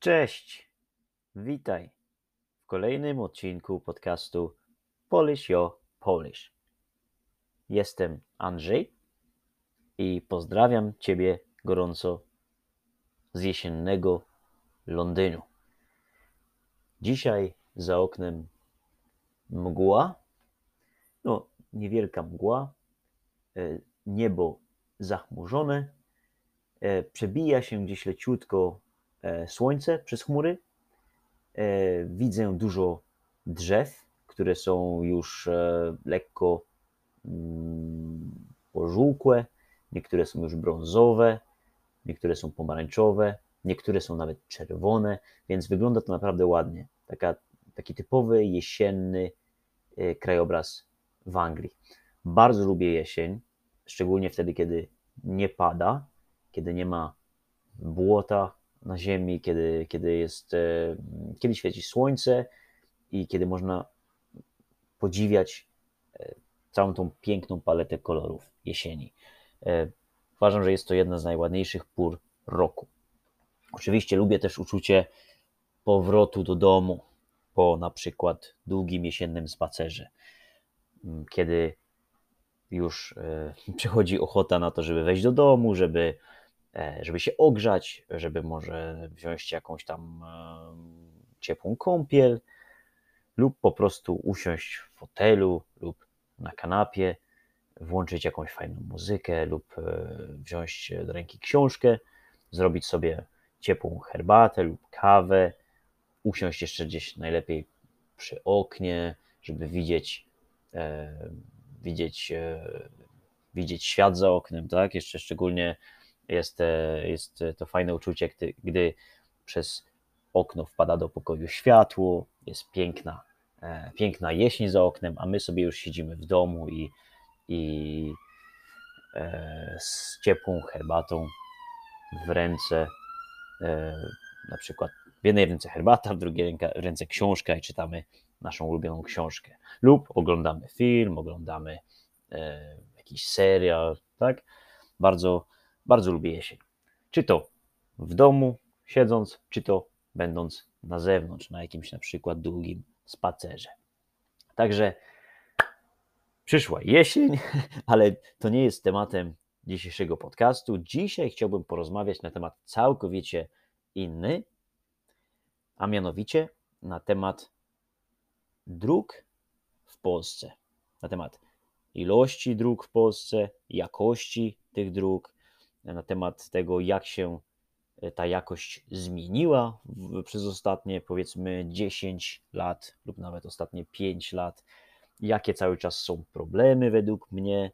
Cześć, witaj w kolejnym odcinku podcastu Polish Yo Polish. Jestem Andrzej i pozdrawiam Ciebie gorąco z jesiennego Londynu. Dzisiaj za oknem mgła, no niewielka mgła, e, niebo zachmurzone, e, przebija się gdzieś leciutko słońce przez chmury. Widzę dużo drzew, które są już lekko mm, pożółkłe, niektóre są już brązowe, niektóre są pomarańczowe, niektóre są nawet czerwone, więc wygląda to naprawdę ładnie. Taka, taki typowy jesienny krajobraz w Anglii. Bardzo lubię jesień, szczególnie wtedy, kiedy nie pada, kiedy nie ma błota na ziemi, kiedy, kiedy, jest, e, kiedy świeci słońce i kiedy można podziwiać e, całą tą piękną paletę kolorów jesieni. E, uważam, że jest to jedna z najładniejszych pór roku. Oczywiście lubię też uczucie powrotu do domu po na przykład długim jesiennym spacerze, kiedy już przychodzi ochota na to, żeby wejść do domu, żeby, żeby się ogrzać, żeby może wziąć jakąś tam e, ciepłą kąpiel, lub po prostu usiąść w fotelu lub na kanapie, włączyć jakąś fajną muzykę lub wziąć do ręki książkę, zrobić sobie ciepłą herbatę lub kawę, usiąść jeszcze gdzieś najlepiej przy oknie, żeby widzieć widzieć, e, widzieć świat za oknem, tak? Jeszcze szczególnie jest, e, jest to fajne uczucie, gdy, gdy przez okno wpada do pokoju światło, jest piękna, e, piękna jesień za oknem, a my sobie już siedzimy w domu i, i z ciepłą herbatą w ręce, na przykład w jednej ręce herbata, w drugiej ręce książka i czytamy naszą ulubioną książkę. Lub oglądamy film, oglądamy e, jakiś serial, tak? Bardzo, bardzo lubię jesień. Czy to w domu, siedząc, czy to będąc na zewnątrz, na jakimś na przykład długim spacerze. Także przyszła jesień, ale to nie jest tematem dzisiejszego podcastu. Dzisiaj chciałbym porozmawiać na temat całkowicie inny, a mianowicie na temat dróg w Polsce, na temat ilości dróg w Polsce, jakości tych dróg, na temat tego, jak się e, ta jakość zmieniła przez ostatnie powiedzmy 10 lat lub nawet ostatnie 5 lat, jakie cały czas są problemy według mnie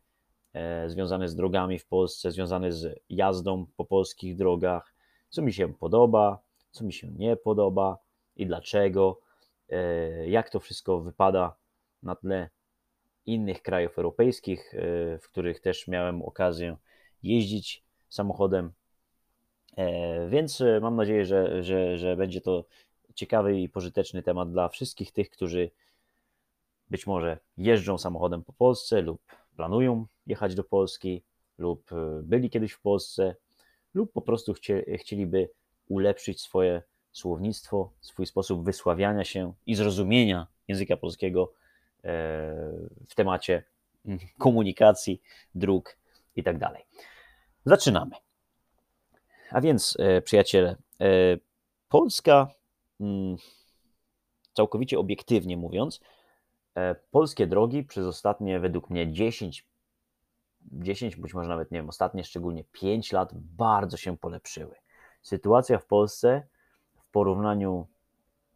e, związane z drogami w Polsce, związane z jazdą po polskich drogach, co mi się podoba, co mi się nie podoba i dlaczego. E, jak to wszystko wypada na tle innych krajów europejskich, w których też miałem okazję jeździć samochodem. E, więc mam nadzieję, że, że, że będzie to ciekawy i pożyteczny temat dla wszystkich tych, którzy być może jeżdżą samochodem po Polsce lub planują jechać do Polski, lub byli kiedyś w Polsce, lub po prostu chcieliby ulepszyć swoje słownictwo, swój sposób wysławiania się i zrozumienia języka polskiego e, w temacie komunikacji, dróg i tak. Zaczynamy. A więc, e, przyjaciele, e, Polska, mm, całkowicie obiektywnie mówiąc, polskie drogi przez ostatnie, według mnie, 10, 10, być może nawet nie wiem, ostatnie szczególnie 5 lat bardzo się polepszyły. Sytuacja w Polsce porównaniu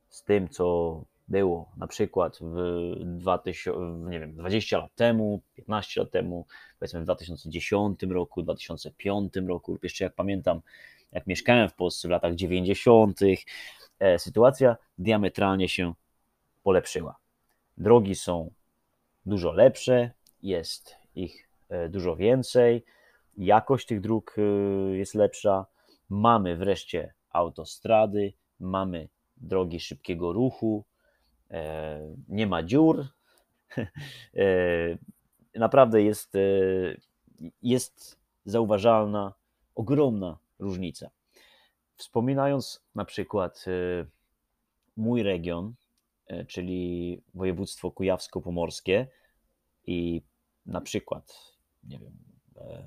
z tym, co było na przykład w 2000, nie wiem, 20 lat temu, 15 lat temu, powiedzmy w 2010 roku, 2005 roku, lub jeszcze jak pamiętam, jak mieszkałem w Polsce w latach 90., e, sytuacja diametralnie się polepszyła. Drogi są dużo lepsze, jest ich e, dużo więcej, jakość tych dróg e, jest lepsza. Mamy wreszcie autostrady, mamy drogi szybkiego ruchu, nie ma dziur. E, naprawdę jest, e, jest zauważalna ogromna różnica. Wspominając na przykład e, mój region, e, czyli województwo kujawsko-pomorskie i na przykład, nie wiem,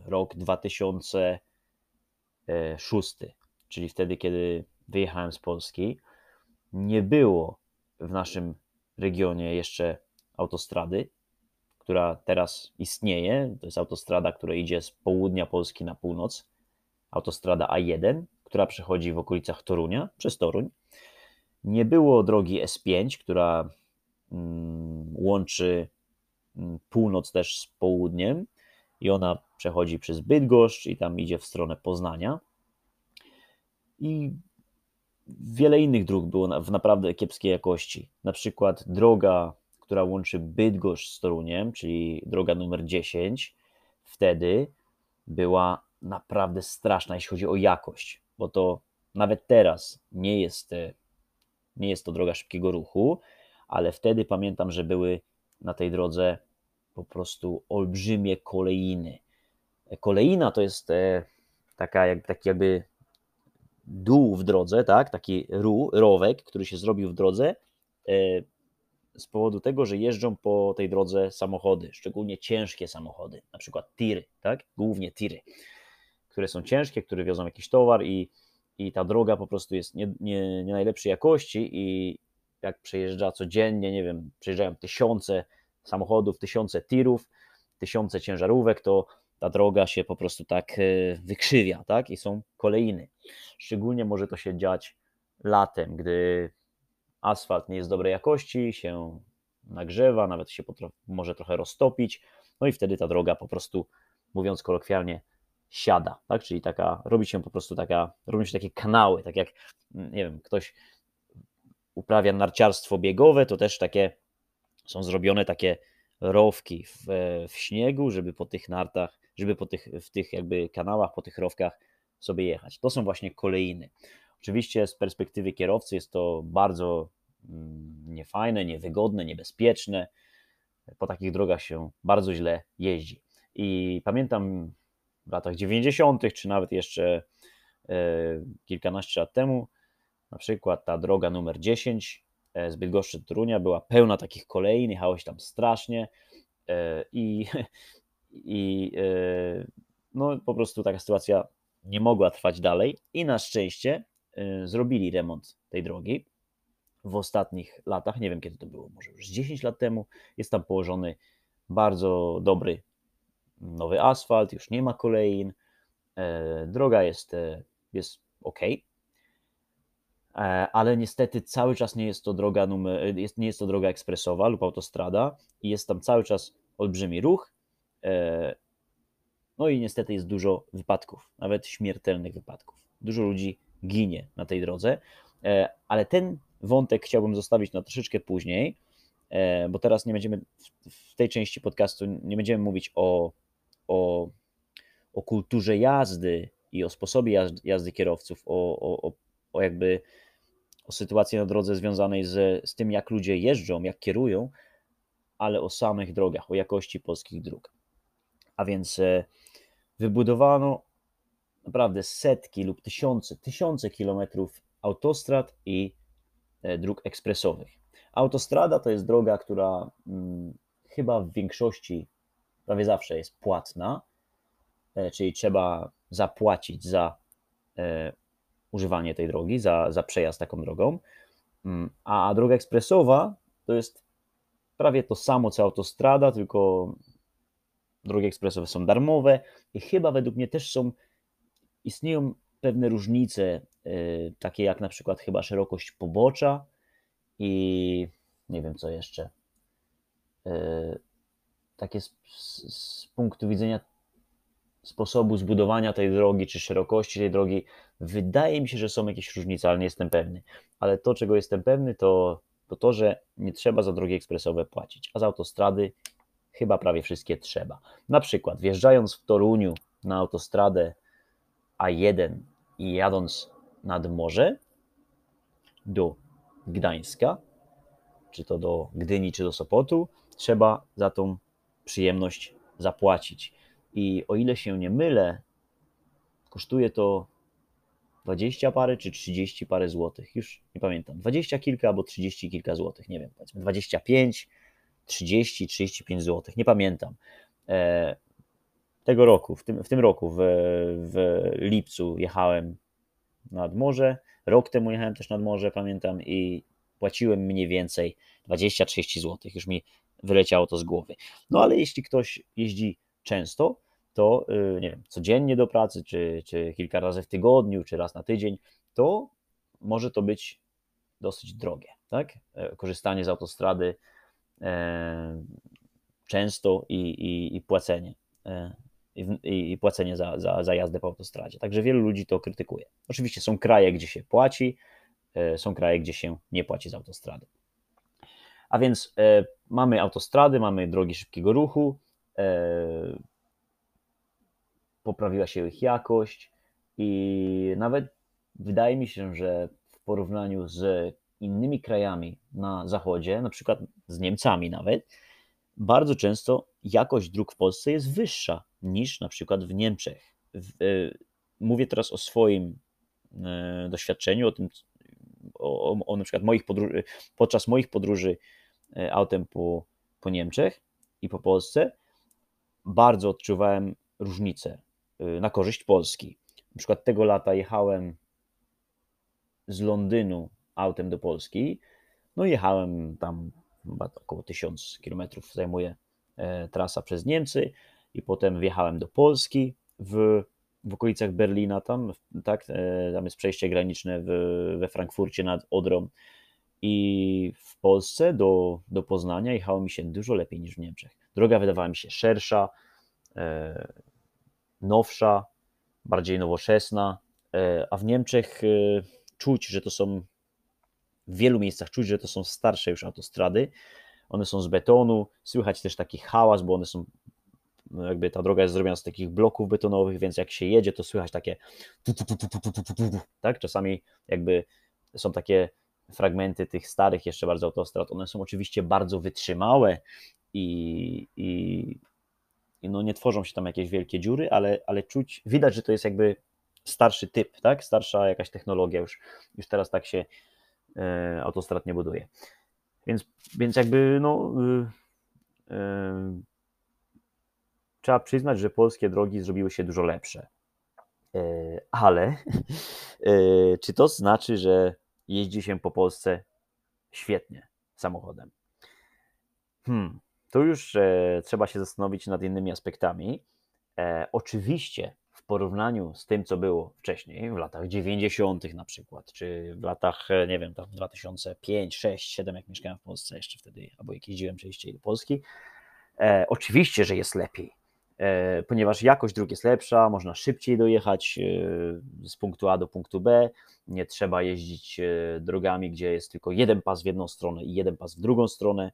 rok 2006, czyli wtedy, kiedy wyjechałem z Polski, nie było w naszym regionie jeszcze autostrady, która teraz istnieje. To jest autostrada, która idzie z południa Polski na północ. Autostrada A1, która przechodzi w okolicach Torunia, przez Toruń. Nie było drogi S5, która mm, łączy mm, północ też z południem i ona przechodzi przez Bydgoszcz i tam idzie w stronę Poznania. I wiele innych dróg było w naprawdę kiepskiej jakości. Na przykład droga, która łączy Bydgoszcz z Toruniem, czyli droga numer 10, wtedy była naprawdę straszna, jeśli chodzi o jakość, bo to nawet teraz nie jest, e, nie jest to droga szybkiego ruchu, ale wtedy pamiętam, że były na tej drodze po prostu olbrzymie kolejiny. Kolejna to jest e, taka, taki jakby dół w drodze, tak, taki ru, rowek, który się zrobił w drodze e, z powodu tego, że jeżdżą po tej drodze samochody, szczególnie ciężkie samochody, na przykład tiry, tak, głównie tiry, które są ciężkie, które wiozą jakiś towar i, i ta droga po prostu jest nie, nie, nie najlepszej jakości i jak przejeżdża codziennie, nie wiem, przejeżdżają tysiące samochodów, tysiące tirów, tysiące ciężarówek, to ta droga się po prostu tak e, wykrzywia, tak? I są kolejny. Szczególnie może to się dziać latem, gdy asfalt nie jest dobrej jakości, się nagrzewa, nawet się może trochę roztopić, no i wtedy ta droga po prostu, mówiąc kolokwialnie, siada, tak? Czyli taka, robi się po prostu taka, robią się takie kanały, tak jak, mm, nie wiem, ktoś uprawia narciarstwo biegowe, to też takie są zrobione takie rowki w, w śniegu, żeby po tych nartach żeby po tych, w tych jakby kanałach, po tych rowkach sobie jechać. To są właśnie kolejny. Oczywiście z perspektywy kierowcy jest to bardzo mm, niefajne, niewygodne, niebezpieczne. Po takich drogach się bardzo źle jeździ. I pamiętam w latach 90., czy nawet jeszcze e, kilkanaście lat temu, na przykład ta droga numer 10 e, z Bydgoszczy do Torunia była pełna takich kolejnych, jechało się tam strasznie e, i i e, no, po prostu taka sytuacja nie mogła trwać dalej i na szczęście e, zrobili remont tej drogi w ostatnich latach, nie wiem kiedy to było, może już 10 lat temu, jest tam położony bardzo dobry nowy asfalt, już nie ma kolejn, e, droga jest, jest ok, ale niestety cały czas nie jest to droga numer, jest, nie jest to droga ekspresowa lub autostrada i jest tam cały czas olbrzymi ruch no i niestety jest dużo wypadków, nawet śmiertelnych wypadków. Dużo ludzi ginie na tej drodze, e, ale ten wątek chciałbym zostawić na troszeczkę później, e, bo teraz nie będziemy w tej części podcastu nie będziemy mówić o, o, o kulturze jazdy i o sposobie jazdy, jazdy kierowców, o, o, o jakby o sytuacji na drodze związanej z, z tym, jak ludzie jeżdżą, jak kierują, ale o samych drogach, o jakości polskich dróg a więc e, wybudowano naprawdę setki lub tysiące, tysiące kilometrów autostrad i e, dróg ekspresowych. Autostrada to jest droga, która hmm, chyba w większości, prawie zawsze jest płatna, e, czyli trzeba zapłacić za używanie tej drogi, za, za przejazd taką drogą. Hmm, a droga ekspresowa to jest prawie to samo co autostrada, tylko drogi ekspresowe są darmowe i chyba według mnie też są, istnieją pewne różnice, yy, takie jak na przykład chyba szerokość pobocza i nie wiem co jeszcze. Yy, takie z, z, z, punktu widzenia sposobu zbudowania tej drogi, czy szerokości tej drogi, wydaje mi się, że są jakieś różnice, ale nie jestem pewny. Ale to, czego jestem pewny, to, to to, że nie trzeba za drogi ekspresowe płacić, a za autostrady chyba prawie wszystkie trzeba. Na przykład wjeżdżając w Toruniu na autostradę A1 i jadąc nad morze do Gdańska, czy to do Gdyni, czy do Sopotu, trzeba za tą przyjemność zapłacić. I o ile się nie mylę, kosztuje to 20 parę czy 30 parę złotych, już nie pamiętam. 20 kilka albo 30 kilka złotych, nie wiem, powiedzmy 25, 30, 35 złotych, nie pamiętam. E, tego roku, w tym, w tym roku, w, w lipcu jechałem nad morze, rok temu jechałem też nad morze, pamiętam, i płaciłem mniej więcej 20-30 złotych, już mi wyleciało to z głowy. No ale jeśli ktoś jeździ często, to y, nie wiem, codziennie do pracy, czy, czy kilka razy w tygodniu, czy raz na tydzień, to może to być dosyć drogie, tak? E, korzystanie z autostrady często i, i, i płacenie. E, i, i płacenie za, za, za jazdę po autostradzie. Także wielu ludzi to krytykuje. Oczywiście są kraje, gdzie się płaci, są kraje, gdzie się nie płaci za autostrady. A więc e, mamy autostrady, mamy drogi szybkiego ruchu, e, poprawiła się ich jakość i nawet wydaje mi się, że w porównaniu z innymi krajami na zachodzie, na przykład z Niemcami nawet, bardzo często jakość dróg w Polsce jest wyższa niż na przykład w Niemczech. E, mówię teraz o swoim e, doświadczeniu, o tym, o, o, na przykład moich podróży, podczas moich podróży e, autem po, po Niemczech i po Polsce, bardzo odczuwałem różnicę na korzyść Polski. Na przykład tego lata jechałem z Londynu autem do Polski. No jechałem tam około 1000 km zajmuje trasa przez Niemcy i potem wjechałem do Polski w, w okolicach Berlina, tam, tak, e, tam jest przejście graniczne w, we Frankfurcie nad Odrą i w Polsce do, do Poznania jechało mi się dużo lepiej niż w Niemczech. Droga wydawała mi się szersza, e, nowsza, bardziej nowoczesna, e, a w Niemczech e, czuć, że to są w wielu miejscach czuć, że to są starsze już autostrady. One są z betonu, słychać też taki hałas, bo one są no jakby ta droga jest zrobiona z takich bloków betonowych, więc jak się jedzie, to słychać takie tak, czasami jakby są takie fragmenty tych starych jeszcze bardzo autostrad, one są oczywiście bardzo wytrzymałe i, i, i no nie tworzą się tam jakieś wielkie dziury, ale, ale czuć, widać, że to jest jakby starszy typ, tak, starsza jakaś technologia już, już teraz tak się e, autostrad nie buduje. Więc, więc jakby no y, y, trzeba przyznać, że polskie drogi zrobiły się dużo lepsze. E, ale e, czy to znaczy, że jeździ się po Polsce świetnie samochodem? Hmm, to już e, trzeba się zastanowić nad innymi aspektami. Oczywiście porównaniu z tym, co było wcześniej, w latach 90. na przykład, czy w latach, nie wiem, tam 2005, 6, 7, jak mieszkałem w Polsce jeszcze wtedy, albo jak jeździłem częściej do Polski, e, oczywiście, że jest lepiej. E, ponieważ jakość dróg jest lepsza, można szybciej dojechać e, z punktu A do punktu B, nie trzeba jeździć e, drogami, gdzie jest tylko jeden pas w jedną stronę i jeden pas w drugą stronę.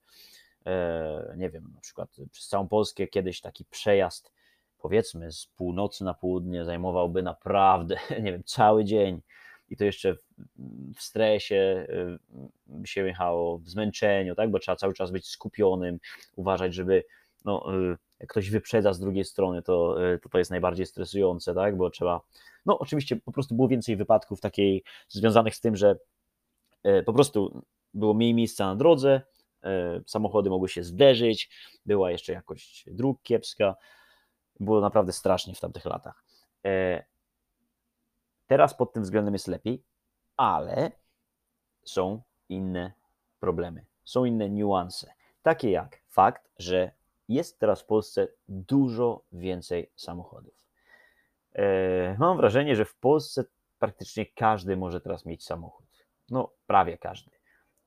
Nie wiem, na przykład przez całą Polskę kiedyś taki przejazd, powiedzmy z północy na południe, zajmowałby naprawdę, nie wiem, cały dzień i to jeszcze w stresie by się jechało, w zmęczeniu, tak, bo trzeba cały czas być skupionym, uważać, żeby no, jak ktoś wyprzedza z drugiej strony, to, e, to to jest najbardziej stresujące, tak? Bo trzeba. No, oczywiście po prostu było więcej wypadków takiej związanych z tym, że po prostu było mniej miejsca na drodze, samochody mogły się zderzyć, była jeszcze jakość dróg kiepska. Było naprawdę strasznie w tamtych latach. Teraz pod tym względem jest lepiej, ale są inne problemy, są inne niuanse. Takie jak fakt, że jest teraz w Polsce dużo więcej samochodów. E, mam wrażenie, że w Polsce praktycznie każdy może teraz mieć samochód. No, prawie każdy.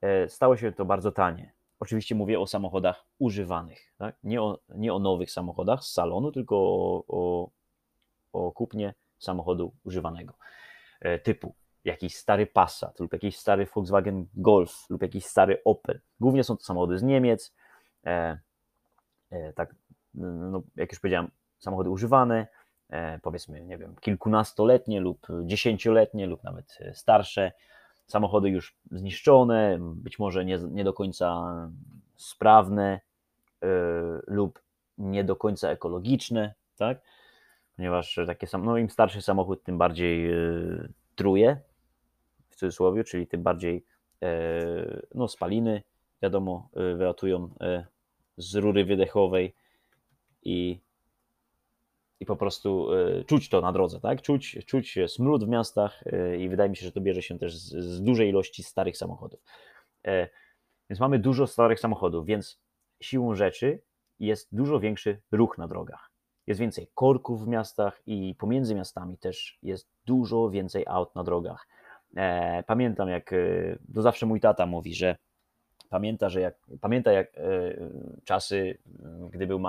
E, stało się to bardzo tanie. Oczywiście mówię o samochodach używanych, tak? nie, o, nie o nowych samochodach z salonu, tylko o, o, o kupnie samochodu używanego. E, typu jakiś stary Passat lub jakiś stary Volkswagen Golf lub jakiś stary Opel. Głównie są to samochody z Niemiec, E, tak, no, jak już powiedziałem, samochody używane, e, powiedzmy, nie wiem, kilkunastoletnie lub dziesięcioletnie lub nawet starsze, samochody już zniszczone, być może nie, nie do końca sprawne e, lub nie do końca ekologiczne, tak? Ponieważ takie sam, no im starszy samochód, tym bardziej truje, w cudzysłowie, czyli tym bardziej no, spaliny, wiadomo, wylatują z rury wydechowej i i po prostu e, czuć to na drodze, tak? Czuć, czuć smród w miastach e, i wydaje mi się, że to bierze się też z, z dużej ilości starych samochodów. E, więc mamy dużo starych samochodów, więc siłą rzeczy jest dużo większy ruch na drogach. Jest więcej korków w miastach i pomiędzy miastami też jest dużo więcej aut na drogach. Pamiętam, jak to zawsze mój tata mówi, że pamięta, że jak, pamięta jak czasy, gdy był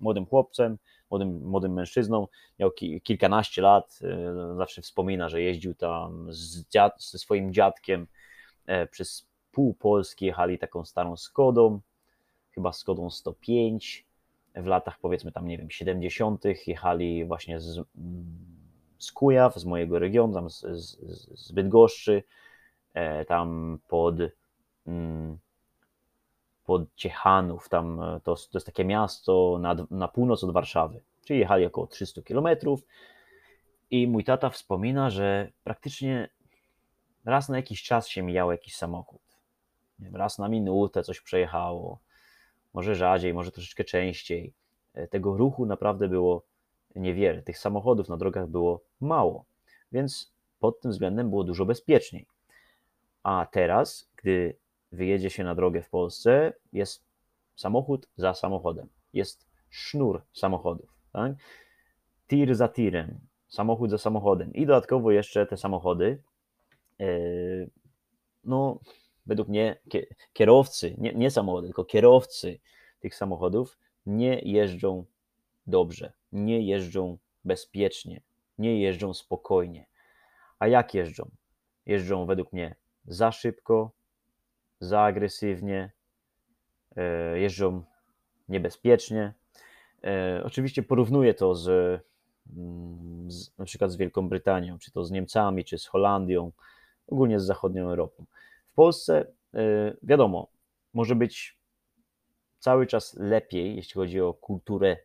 młodym chłopcem, młodym, młodym mężczyzną, miał ki, kilkanaście lat, e, zawsze wspomina, że jeździł tam z dziad, ze swoim dziadkiem e, przez pół Polski, jechali taką starą Skodą, chyba Skodą 105, w latach powiedzmy tam, nie wiem, 70. jechali właśnie z, z Kujaw, z mojego regionu, tam z, z, z Bydgoszczy, e, tam pod mm, pod Ciechanów, tam e, to, to jest takie miasto na, na północ od Warszawy, czyli jechali około 300 kilometrów i mój tata wspomina, że praktycznie raz na jakiś czas się mijał jakiś samochód. Raz na minutę coś przejechało, może rzadziej, może troszeczkę częściej. E, tego ruchu naprawdę było niewiele, tych samochodów na drogach było mało, więc pod tym względem było dużo bezpieczniej. A teraz, gdy wyjedzie się na drogę w Polsce, jest samochód za samochodem, jest sznur samochodów, tak? tir za tirem, samochód za samochodem i dodatkowo jeszcze te samochody, e, no według mnie kierowcy, nie, nie samochody, tylko kierowcy tych samochodów nie jeżdżą dobrze, nie jeżdżą bezpiecznie, nie jeżdżą spokojnie. A jak jeżdżą? Jeżdżą według mnie za szybko, za agresywnie, e, jeżdżą niebezpiecznie. E, oczywiście porównuję to z, mm, z, na przykład z Wielką Brytanią, czy to z Niemcami, czy z Holandią, ogólnie z zachodnią Europą. W Polsce e, wiadomo, może być cały czas lepiej, jeśli chodzi o kulturę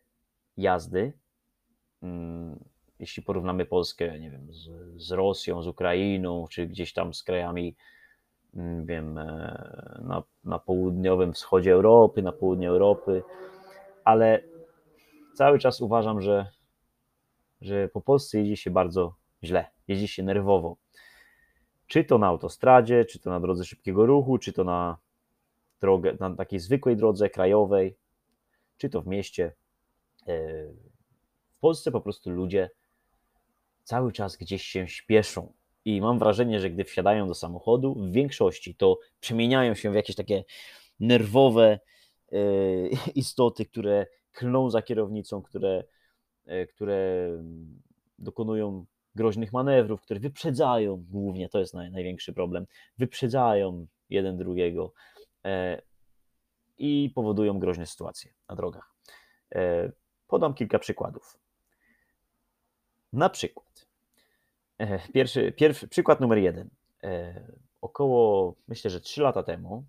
jazdy. Mm, jeśli porównamy Polskę, nie wiem, z, z Rosją, z Ukrainą, czy gdzieś tam z krajami wiem, e, na, na południowym wschodzie Europy, na południu Europy, ale cały czas uważam, że, że po Polsce jeździ się bardzo źle, jeździ się nerwowo. Czy to na autostradzie, czy to na drodze szybkiego ruchu, czy to na, drogę, na takiej zwykłej drodze krajowej, czy to w mieście. E, w Polsce po prostu ludzie cały czas gdzieś się śpieszą i mam wrażenie, że gdy wsiadają do samochodu, w większości to przemieniają się w jakieś takie nerwowe e, istoty, które klną za kierownicą, które, e, które dokonują groźnych manewrów, które wyprzedzają głównie, to jest naj, największy problem, wyprzedzają jeden drugiego e, i powodują groźne sytuacje na drogach. Podam kilka przykładów. Na przykład pierwszy, pierwszy przykład numer jeden. E, około, myślę, że 3 lata temu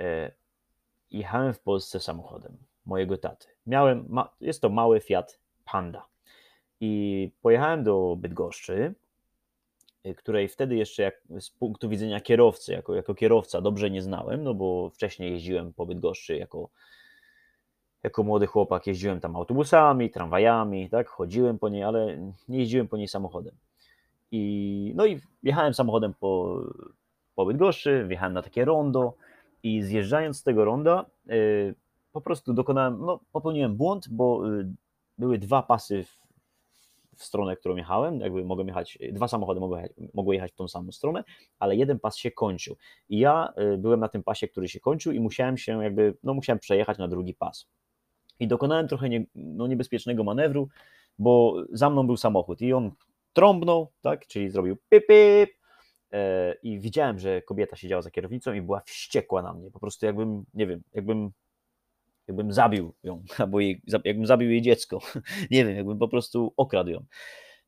e, jechałem w Polsce samochodem mojego taty. Miałem, jest to mały Fiat Panda. I pojechałem do Bydgoszczy, której wtedy jeszcze jak, z punktu widzenia kierowcy, jako, jako kierowca dobrze nie znałem, no bo wcześniej jeździłem po Bydgoszczy jako jako młody chłopak jeździłem tam autobusami, tramwajami, tak, chodziłem po niej, ale nie jeździłem po niej samochodem. I, no i jechałem samochodem po, po Bydgoszczy, wjechałem na takie rondo i zjeżdżając z tego ronda y, po prostu dokonałem, no popełniłem błąd, bo y, były dwa pasy w, w stronę, którą jechałem, jakby mogłem jechać, dwa samochody mogły mogły jechać w tą samą stronę, ale jeden pas się kończył. I ja y, byłem na tym pasie, który się kończył i musiałem się jakby, no musiałem przejechać na drugi pas i dokonałem trochę nie, no, niebezpiecznego manewru, bo za mną był samochód i on trąbnął, tak, czyli zrobił pip, pip e, i widziałem, że kobieta siedziała za kierownicą i była wściekła na mnie, po prostu jakbym, nie wiem, jakbym jakbym zabił ją, albo jej, jakbym zabił jej dziecko, nie wiem, jakbym po prostu okradł ją.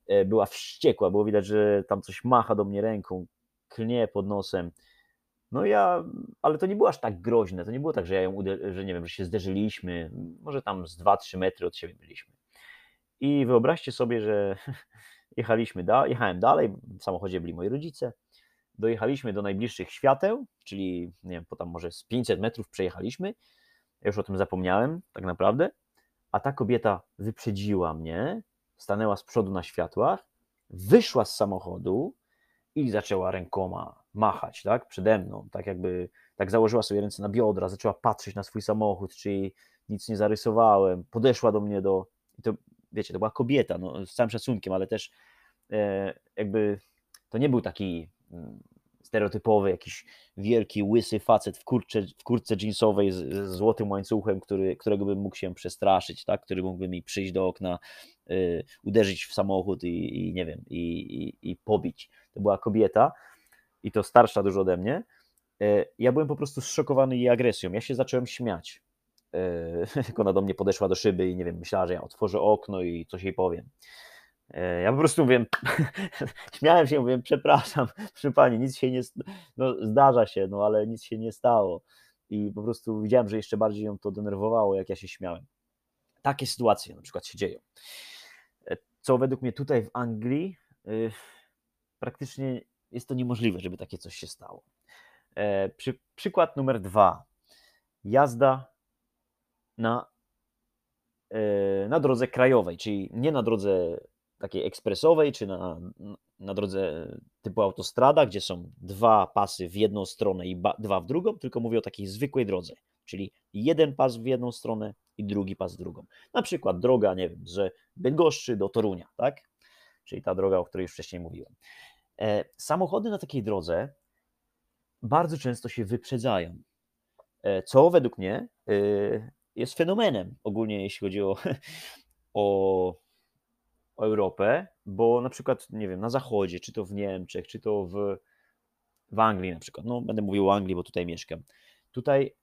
E, była wściekła, było widać, że tam coś macha do mnie ręką, klnie pod nosem. No ja, ale to nie było aż tak groźne, to nie było tak, że ja ją że nie wiem, że się zderzyliśmy, może tam z 2-3 metry od siebie byliśmy. I wyobraźcie sobie, że jechaliśmy da, jechałem dalej, w samochodzie byli moi rodzice, dojechaliśmy do najbliższych świateł, czyli nie wiem, po tam może z 500 metrów przejechaliśmy, ja już o tym zapomniałem tak naprawdę, a ta kobieta wyprzedziła mnie, stanęła z przodu na światłach, wyszła z samochodu i zaczęła rękoma machać, tak, przede mną, tak jakby, tak założyła sobie ręce na biodra, zaczęła patrzeć na swój samochód, czy nic nie zarysowałem, podeszła do mnie do, i to, wiecie, to była kobieta, no, z całym szacunkiem, ale też e, jakby to nie był taki mm, stereotypowy, jakiś wielki, łysy facet w, kurcze, w kurtce jeansowej z, z złotym łańcuchem, który, którego bym mógł się przestraszyć, tak? który mógłby mi przyjść do okna, y, uderzyć w samochód i, i nie wiem, i, i, i, pobić. To była kobieta i to starsza dużo ode mnie. Y, ja byłem po prostu zszokowany jej agresją. Ja się zacząłem śmiać. Y, jak ona do mnie podeszła do szyby i nie wiem, myślała, że ja otworzę okno i coś jej powiem. E, ja po prostu mówię, śmiałem się, mówię, przepraszam, proszę pani, nic się nie, no zdarza się, no ale nic się nie stało. I po prostu widziałem, że jeszcze bardziej ją to denerwowało, jak ja się śmiałem. Takie sytuacje na przykład się dzieją. E, co według mnie tutaj w Anglii yy, praktycznie jest to niemożliwe, żeby takie coś się stało. Yy, przy, przykład numer dwa. Jazda na, yy, na drodze krajowej, czyli nie na drodze takiej ekspresowej, czy na, na drodze typu autostrada, gdzie są dwa pasy w jedną stronę i ba, dwa w drugą, tylko mówię o takiej zwykłej drodze, czyli jeden pas w jedną stronę i drugi pas w drugą. Na przykład droga, nie wiem, z Bydgoszczy do Torunia, tak? Czyli ta droga, o której już wcześniej mówiłem. E, samochody na takiej drodze bardzo często się wyprzedzają, e, co według mnie e, jest fenomenem ogólnie, jeśli chodzi o, o Europę, bo na przykład, nie wiem, na zachodzie, czy to w Niemczech, czy to w, w Anglii na przykład, no będę mówił o Anglii, bo tutaj mieszkam, tutaj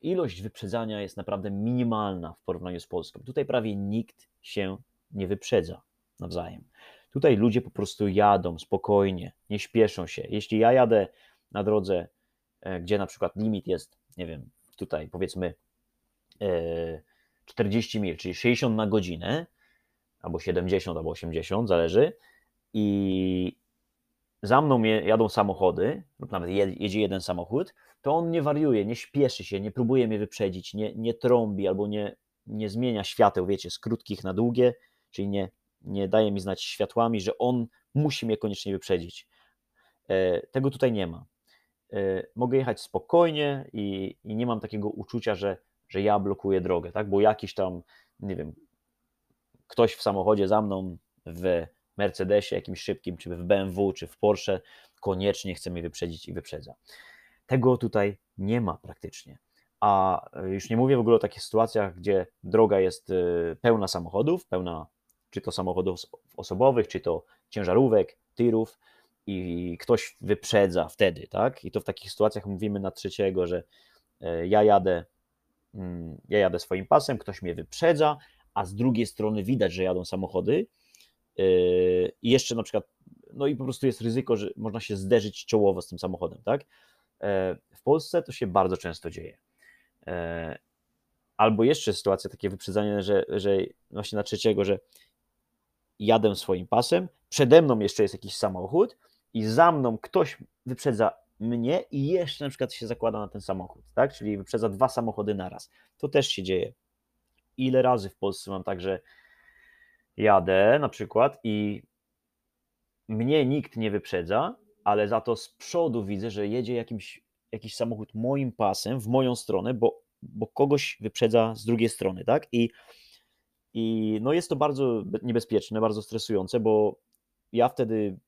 ilość wyprzedzania jest naprawdę minimalna w porównaniu z Polską. Tutaj prawie nikt się nie wyprzedza nawzajem. Tutaj ludzie po prostu jadą spokojnie, nie śpieszą się. Jeśli ja jadę na drodze, e, gdzie na przykład limit jest, nie wiem, tutaj powiedzmy 40 e, mil, czyli 60 na godzinę, albo 70, albo 80, zależy. I za mną jadą samochody, lub nawet jedzie jeden samochód, to on nie wariuje, nie śpieszy się, nie próbuje mnie wyprzedzić, nie, nie trąbi albo nie, nie zmienia świateł, wiecie, z krótkich na długie, czyli nie, nie daje mi znać światłami, że on musi mnie koniecznie wyprzedzić. E, tego tutaj nie ma. E, mogę jechać spokojnie i, i nie mam takiego uczucia, że, że ja blokuję drogę, tak? bo jakiś tam, nie wiem, ktoś w samochodzie za mną w Mercedesie jakimś szybkim, czy w BMW, czy w Porsche koniecznie chce mnie wyprzedzić i wyprzedza. Tego tutaj nie ma praktycznie. A już nie mówię w ogóle o takich sytuacjach, gdzie droga jest pełna samochodów, pełna czy to samochodów osobowych, czy to ciężarówek, tirów i ktoś wyprzedza wtedy, tak? I to w takich sytuacjach mówimy na trzeciego, że y, ja jadę, mm, ja jadę swoim pasem, ktoś mnie wyprzedza, a z drugiej strony widać, że jadą samochody yy, i jeszcze na przykład, no i po prostu jest ryzyko, że można się zderzyć czołowo z tym samochodem, tak? E, w Polsce to się bardzo często dzieje. E, albo jeszcze sytuacja, takie wyprzedzanie, że, że właśnie na trzeciego, że jadę swoim pasem, przede mną jeszcze jest jakiś samochód i za mną ktoś wyprzedza mnie i jeszcze na przykład się zakłada na ten samochód, tak? Czyli wyprzedza dwa samochody naraz. To też się dzieje ile razy w Polsce mam tak, że jadę na przykład i mnie nikt nie wyprzedza, ale za to z przodu widzę, że jedzie jakimś, jakiś samochód moim pasem w moją stronę, bo, bo kogoś wyprzedza z drugiej strony, tak? I, I no jest to bardzo niebezpieczne, bardzo stresujące, bo ja wtedy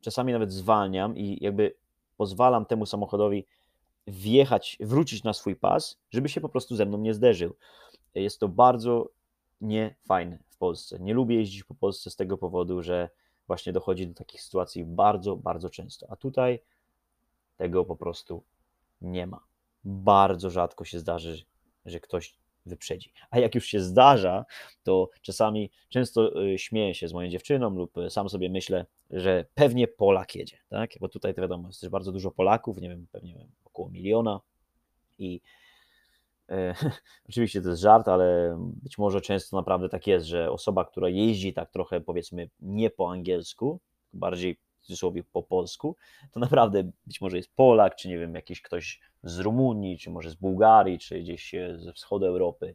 czasami nawet zwalniam i jakby pozwalam temu samochodowi wjechać, wrócić na swój pas, żeby się po prostu ze mną nie zderzył. Jest to bardzo niefajne w Polsce. Nie lubię jeździć po Polsce z tego powodu, że właśnie dochodzi do takich sytuacji bardzo, bardzo często. A tutaj tego po prostu nie ma. Bardzo rzadko się zdarzy, że ktoś wyprzedzi. A jak już się zdarza, to czasami często y, śmieję się z moją dziewczyną lub sam sobie myślę, że pewnie Polak jedzie, tak? Bo tutaj to wiadomo, jest też bardzo dużo Polaków, nie wiem, pewnie około miliona i e, oczywiście to jest żart, ale być może często naprawdę tak jest, że osoba, która jeździ tak trochę powiedzmy nie po angielsku, bardziej cudzysłowie po polsku, to naprawdę być może jest Polak, czy nie wiem, jakiś ktoś z Rumunii, czy może z Bułgarii, czy gdzieś e, ze wschodu Europy.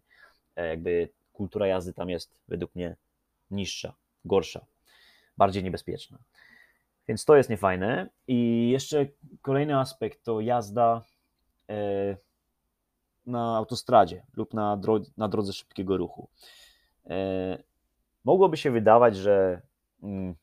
E, jakby kultura jazdy tam jest według mnie niższa, gorsza, bardziej niebezpieczna. Więc to jest niefajne. I jeszcze kolejny aspekt to jazda e, na autostradzie lub na, dro na drodze szybkiego ruchu. Mogłoby się wydawać, że mm,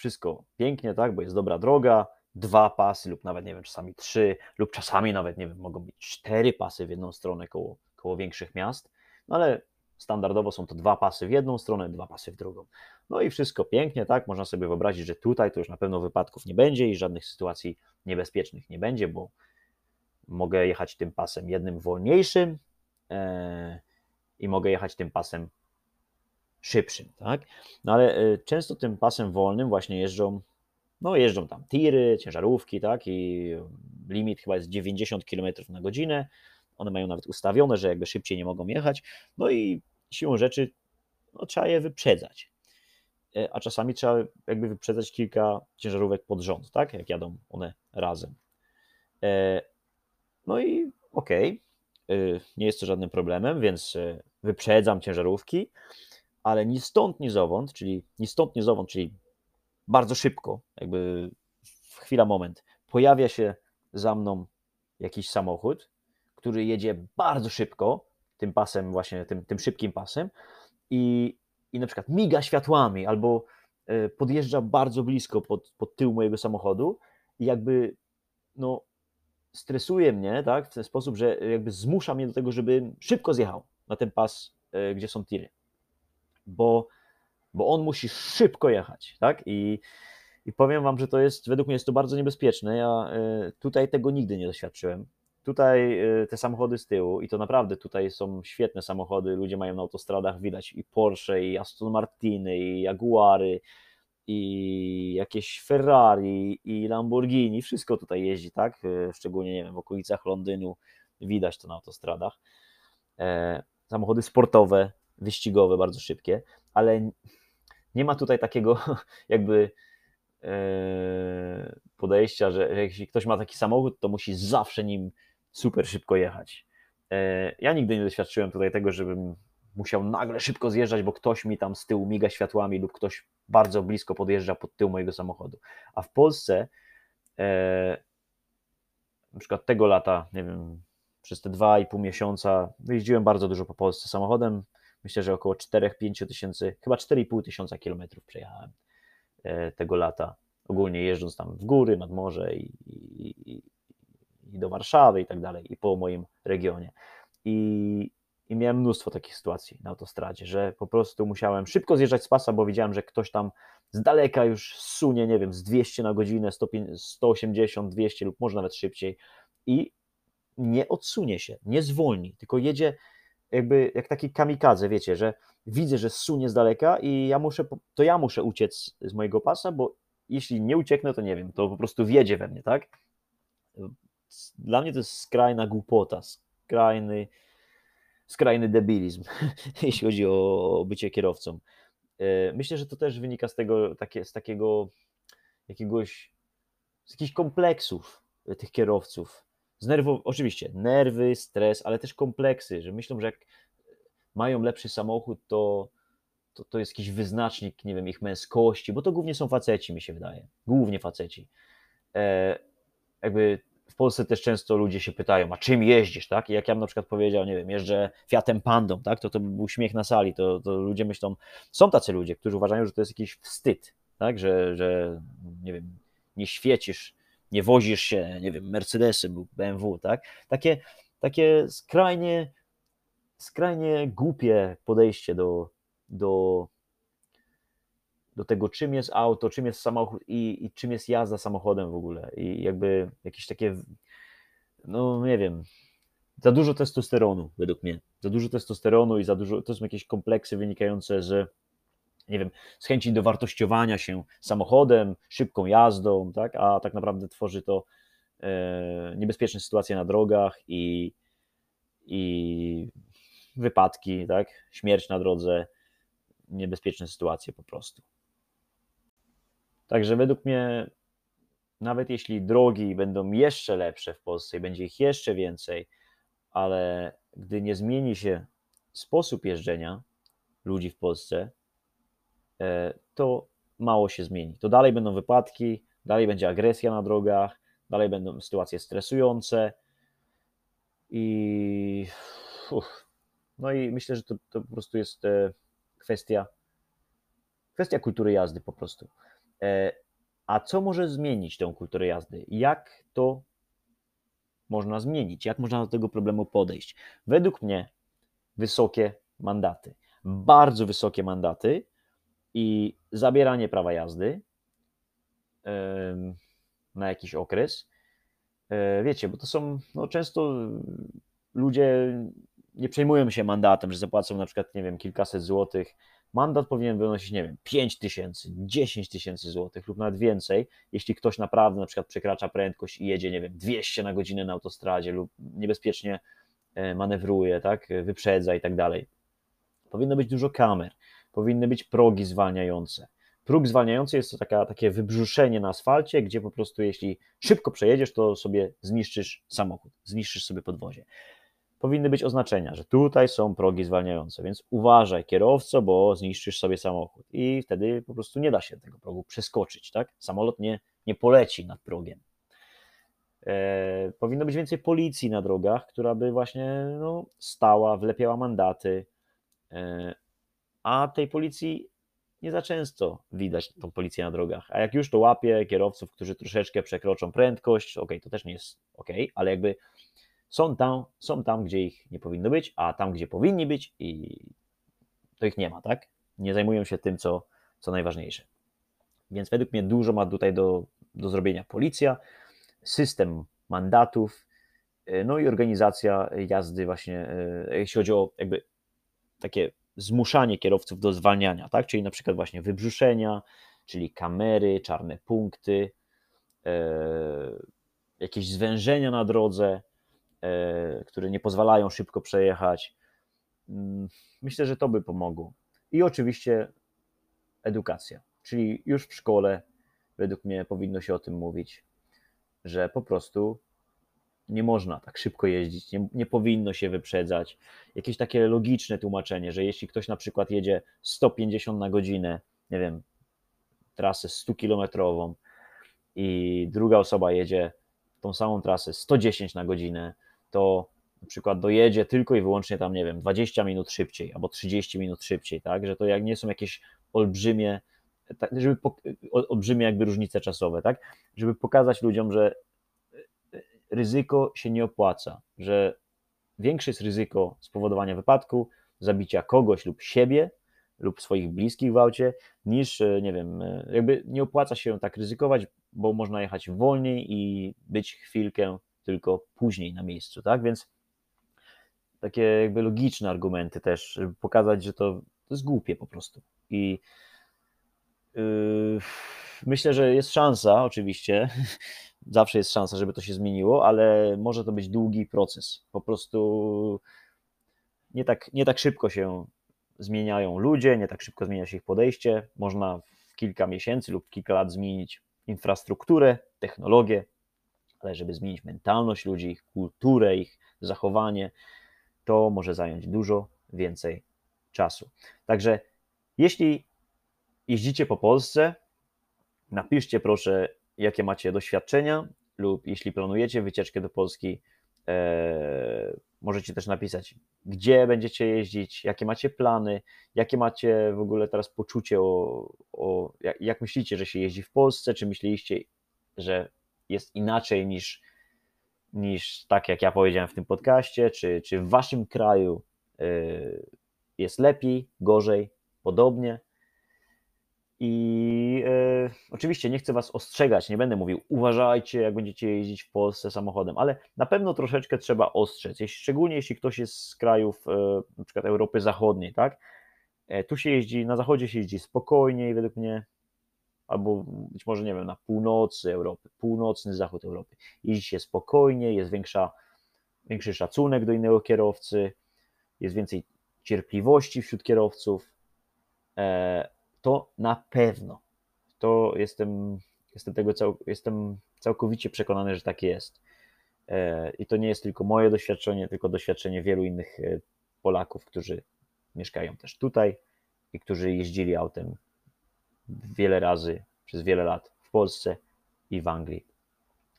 wszystko pięknie, tak, bo jest dobra droga, dwa pasy lub nawet, nie wiem, czasami trzy lub czasami nawet, nie wiem, mogą być cztery pasy w jedną stronę koło, koło większych miast, no ale standardowo są to dwa pasy w jedną stronę, dwa pasy w drugą. No i wszystko pięknie, tak, można sobie wyobrazić, że tutaj to już na pewno wypadków nie będzie i żadnych sytuacji niebezpiecznych nie będzie, bo mogę jechać tym pasem jednym wolniejszym e, i mogę jechać tym pasem szybszym, tak? No ale e, często tym pasem wolnym właśnie jeżdżą, no jeżdżą tam tiry, ciężarówki, tak? I limit chyba jest 90 km na godzinę. One mają nawet ustawione, że jakby szybciej nie mogą jechać. No i siłą rzeczy no, trzeba je wyprzedzać. E, a czasami trzeba jakby wyprzedzać kilka ciężarówek pod rząd, tak? Jak jadą one razem. E, no i okej, okay, nie jest to żadnym problemem, więc wyprzedzam ciężarówki ale ni stąd, ni zowąd, czyli ni stąd, ni zowąd, czyli bardzo szybko, jakby chwila, moment, pojawia się za mną jakiś samochód, który jedzie bardzo szybko, tym pasem, właśnie tym, tym szybkim pasem i, i na przykład miga światłami albo e, podjeżdża bardzo blisko pod, pod tył mojego samochodu i jakby no, stresuje mnie tak, w ten sposób, że jakby zmusza mnie do tego, żeby szybko zjechał na ten pas, e, gdzie są tiry bo, bo on musi szybko jechać, tak? I, I powiem Wam, że to jest, według mnie jest to bardzo niebezpieczne. Ja y, tutaj tego nigdy nie doświadczyłem. Tutaj y, te samochody z tyłu, i to naprawdę tutaj są świetne samochody, ludzie mają na autostradach, widać i Porsche, i Aston Martiny, i Jaguary, i jakieś Ferrari, i Lamborghini, wszystko tutaj jeździ, tak? Y, szczególnie, nie wiem, w okolicach Londynu widać to na autostradach. E, samochody sportowe, wyścigowe, bardzo szybkie, ale nie ma tutaj takiego jakby e, podejścia, że, jeśli ktoś ma taki samochód, to musi zawsze nim super szybko jechać. E, ja nigdy nie doświadczyłem tutaj tego, żebym musiał nagle szybko zjeżdżać, bo ktoś mi tam z tyłu miga światłami lub ktoś bardzo blisko podjeżdża pod tył mojego samochodu. A w Polsce e, na przykład tego lata, nie wiem, przez te dwa i pół miesiąca jeździłem bardzo dużo po Polsce samochodem, myślę, że około 4-5 tysięcy, chyba 4,5 tysiąca kilometrów przejechałem e, tego lata, ogólnie jeżdżąc tam w góry, nad morze i, i, i do Warszawy i tak dalej, i po moim regionie. I, I miałem mnóstwo takich sytuacji na autostradzie, że po prostu musiałem szybko zjeżdżać z pasa, bo widziałem, że ktoś tam z daleka już sunie, nie wiem, z 200 na godzinę, 180, 200 lub może nawet szybciej i nie odsunie się, nie zwolni, tylko jedzie jakby jak taki kamikadze, wiecie, że widzę, że sunie z daleka i ja muszę, to ja muszę uciec z mojego pasa, bo jeśli nie ucieknę, to nie wiem, to po prostu wjedzie we mnie, tak? Dla mnie to jest skrajna głupota, skrajny, skrajny debilizm, jeśli chodzi o bycie kierowcą. E, myślę, że to też wynika z tego, takie, z takiego jakiegoś, z jakichś kompleksów tych kierowców, oczywiście, nerwy, stres, ale też kompleksy, że myślą, że jak mają lepszy samochód, to, to, to jest jakiś wyznacznik, nie wiem, ich męskości, bo to głównie są faceci, mi się wydaje. Głównie faceci. E, jakby w Polsce też często ludzie się pytają, a czym jeździsz, tak? I jak ja bym na przykład powiedział, nie wiem, jeżdżę Fiatem Pandą, tak? To to był śmiech na sali, to, to ludzie myślą, są tacy ludzie, którzy uważają, że to jest jakiś wstyd, tak? Że, że nie wiem, nie świecisz nie wozisz się, nie wiem, Mercedesem lub BMW, tak? Takie, takie skrajnie, skrajnie głupie podejście do, do, do tego, czym jest auto, czym jest samochód i, i czym jest jazda samochodem w ogóle. I jakby jakieś takie, no nie wiem, za dużo testosteronu według mnie. Za dużo testosteronu i za dużo, to są jakieś kompleksy wynikające z nie wiem, z chęci dowartościowania się samochodem, szybką jazdą, tak? a tak naprawdę tworzy to e, niebezpieczne sytuacje na drogach i, i wypadki, tak? Śmierć na drodze, niebezpieczne sytuacje po prostu. Także według mnie, nawet jeśli drogi będą jeszcze lepsze w Polsce i będzie ich jeszcze więcej, ale gdy nie zmieni się sposób jeżdżenia ludzi w Polsce, to mało się zmieni. To dalej będą wypadki, dalej będzie agresja na drogach, dalej będą sytuacje stresujące i uf, no i myślę, że to, to po prostu jest e, kwestia kwestia kultury jazdy po prostu. E, a co może zmienić tę kulturę jazdy? Jak to można zmienić? Jak można do tego problemu podejść? Według mnie wysokie mandaty. Bardzo wysokie mandaty i zabieranie prawa jazdy na jakiś okres. E, wiecie, bo to są no, często ludzie nie przejmują się mandatem, że zapłacą na przykład, nie wiem, kilkaset złotych. Mandat powinien wynosić, nie wiem, 5 tysięcy, 10 tysięcy złotych lub nawet więcej, jeśli ktoś naprawdę na przykład przekracza prędkość i jedzie, nie wiem, 200 na godzinę na autostradzie lub niebezpiecznie e, manewruje, tak, wyprzedza i tak dalej. Powinno być dużo kamer, powinny być progi zwalniające. Próg zwalniający jest to taka, takie wybrzuszenie na asfalcie, gdzie po prostu jeśli szybko przejedziesz, to sobie zniszczysz samochód, zniszczysz sobie podwozie powinny być oznaczenia, że tutaj są progi zwalniające, więc uważaj kierowco, bo zniszczysz sobie samochód i wtedy po prostu nie da się tego progu przeskoczyć, tak? Samolot nie, nie poleci nad progiem. E, powinno być więcej policji na drogach, która by właśnie no, stała, wlepiała mandaty, e, a tej policji nie za często widać tą policję na drogach. A jak już to łapie kierowców, którzy troszeczkę przekroczą prędkość, ok, to też nie jest ok, ale jakby są tam, są tam, gdzie ich nie powinno być, a tam, gdzie powinni być, i to ich nie ma, tak? Nie zajmują się tym, co, co najważniejsze. Więc według mnie dużo ma tutaj do, do zrobienia policja, system mandatów, e, no i organizacja jazdy, właśnie, e, jeśli chodzi o jakby takie zmuszanie kierowców do zwalniania, tak? Czyli na przykład właśnie wybrzuszenia, czyli kamery, czarne punkty, e, jakieś zwężenia na drodze, E, które nie pozwalają szybko przejechać. Mm, myślę, że to by pomogło. I oczywiście edukacja, czyli już w szkole, według mnie, powinno się o tym mówić, że po prostu nie można tak szybko jeździć, nie, nie powinno się wyprzedzać. Jakieś takie logiczne tłumaczenie, że jeśli ktoś na przykład jedzie 150 na godzinę, nie wiem, trasę 100-kilometrową i druga osoba jedzie tą samą trasę 110 na godzinę, to na przykład dojedzie tylko i wyłącznie tam, nie wiem, 20 minut szybciej albo 30 minut szybciej, tak, że to jak nie są jakieś olbrzymie, żeby olbrzymie jakby różnice czasowe, tak, żeby pokazać ludziom, że ryzyko się nie opłaca, że większe jest ryzyko spowodowania wypadku, zabicia kogoś lub siebie lub swoich bliskich w aucie, niż, nie wiem, jakby nie opłaca się tak ryzykować, bo można jechać wolniej i być chwilkę tylko później na miejscu, tak? Więc takie jakby logiczne argumenty też, żeby pokazać, że to, to jest głupie po prostu. I yy, myślę, że jest szansa, oczywiście, zawsze jest szansa, żeby to się zmieniło, ale może to być długi proces. Po prostu nie tak, nie tak szybko się zmieniają ludzie, nie tak szybko zmienia się ich podejście. Można w kilka miesięcy lub kilka lat zmienić infrastrukturę, technologię, ale żeby zmienić mentalność ludzi, ich kulturę, ich zachowanie, to może zająć dużo więcej czasu. Także jeśli jeździcie po Polsce, napiszcie proszę, jakie macie doświadczenia, lub jeśli planujecie wycieczkę do Polski, e, możecie też napisać, gdzie będziecie jeździć, jakie macie plany, jakie macie w ogóle teraz poczucie o, o jak, jak myślicie, że się jeździ w Polsce, czy myśleliście, że jest inaczej niż, niż tak jak ja powiedziałem w tym podcaście, czy, czy w waszym kraju y, jest lepiej, gorzej, podobnie. I y, oczywiście nie chcę was ostrzegać, nie będę mówił, uważajcie, jak będziecie jeździć w Polsce samochodem, ale na pewno troszeczkę trzeba ostrzec, jeśli, szczególnie jeśli ktoś jest z krajów y, na przykład Europy Zachodniej, tak? E, tu się jeździ, na zachodzie się jeździ spokojniej, według mnie, albo być może, nie wiem, na północy Europy, północny zachód Europy. Jeździ się spokojnie, jest większa większy szacunek do innego kierowcy, jest więcej cierpliwości wśród kierowców, e, to na pewno, to jestem, jestem tego cał, jestem całkowicie przekonany, że tak jest. E, I to nie jest tylko moje doświadczenie, tylko doświadczenie wielu innych e, Polaków, którzy mieszkają też tutaj i którzy jeździli autem wiele razy przez wiele lat w Polsce i w Anglii.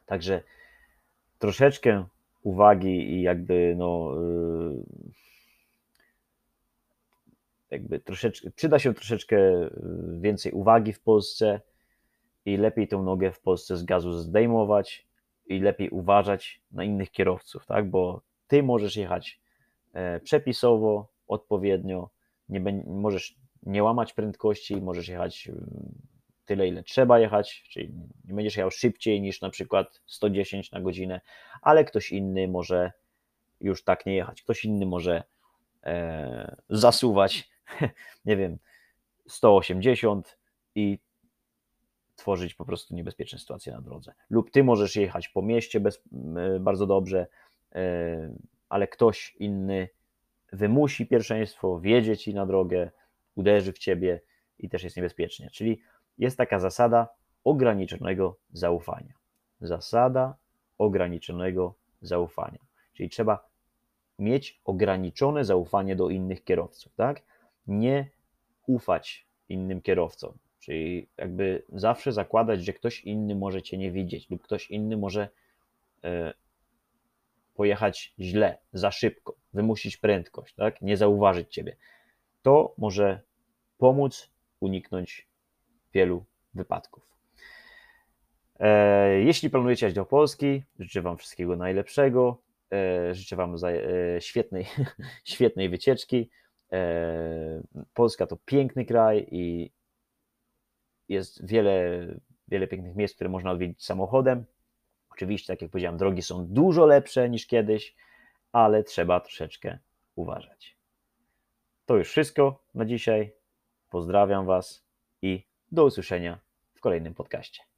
Także troszeczkę uwagi i jakby no y, jakby troszeczkę, przyda się troszeczkę więcej uwagi w Polsce i lepiej tę nogę w Polsce z gazu zdejmować i lepiej uważać na innych kierowców, tak? Bo ty możesz jechać e, przepisowo, odpowiednio, nie możesz nie łamać prędkości, możesz jechać mm, tyle, ile trzeba jechać, czyli nie będziesz jechał szybciej niż na przykład 110 na godzinę, ale ktoś inny może już tak nie jechać. Ktoś inny może e, zasuwać, nie wiem, 180 i tworzyć po prostu niebezpieczne sytuacje na drodze. Lub ty możesz jechać po mieście bez, e, bardzo dobrze, e, ale ktoś inny wymusi pierwszeństwo, wjedzie ci na drogę, uderzy w ciebie i też jest niebezpiecznie. Czyli jest taka zasada ograniczonego zaufania. Zasada ograniczonego zaufania. Czyli trzeba mieć ograniczone zaufanie do innych kierowców, tak? Nie ufać innym kierowcom. Czyli jakby zawsze zakładać, że ktoś inny może cię nie widzieć lub ktoś inny może e, pojechać źle, za szybko, wymusić prędkość, tak? nie zauważyć ciebie. To może pomóc uniknąć wielu wypadków. E, jeśli planujecie jechać do Polski, życzę Wam wszystkiego najlepszego. E, życzę Wam świetnej, świetnej wycieczki. Polska to piękny kraj i jest wiele, wiele pięknych miejsc, które można odwiedzić samochodem. Oczywiście, tak jak powiedziałem, drogi są dużo lepsze niż kiedyś, ale trzeba troszeczkę uważać. To już wszystko na dzisiaj. Pozdrawiam Was i do usłyszenia w kolejnym podcaście.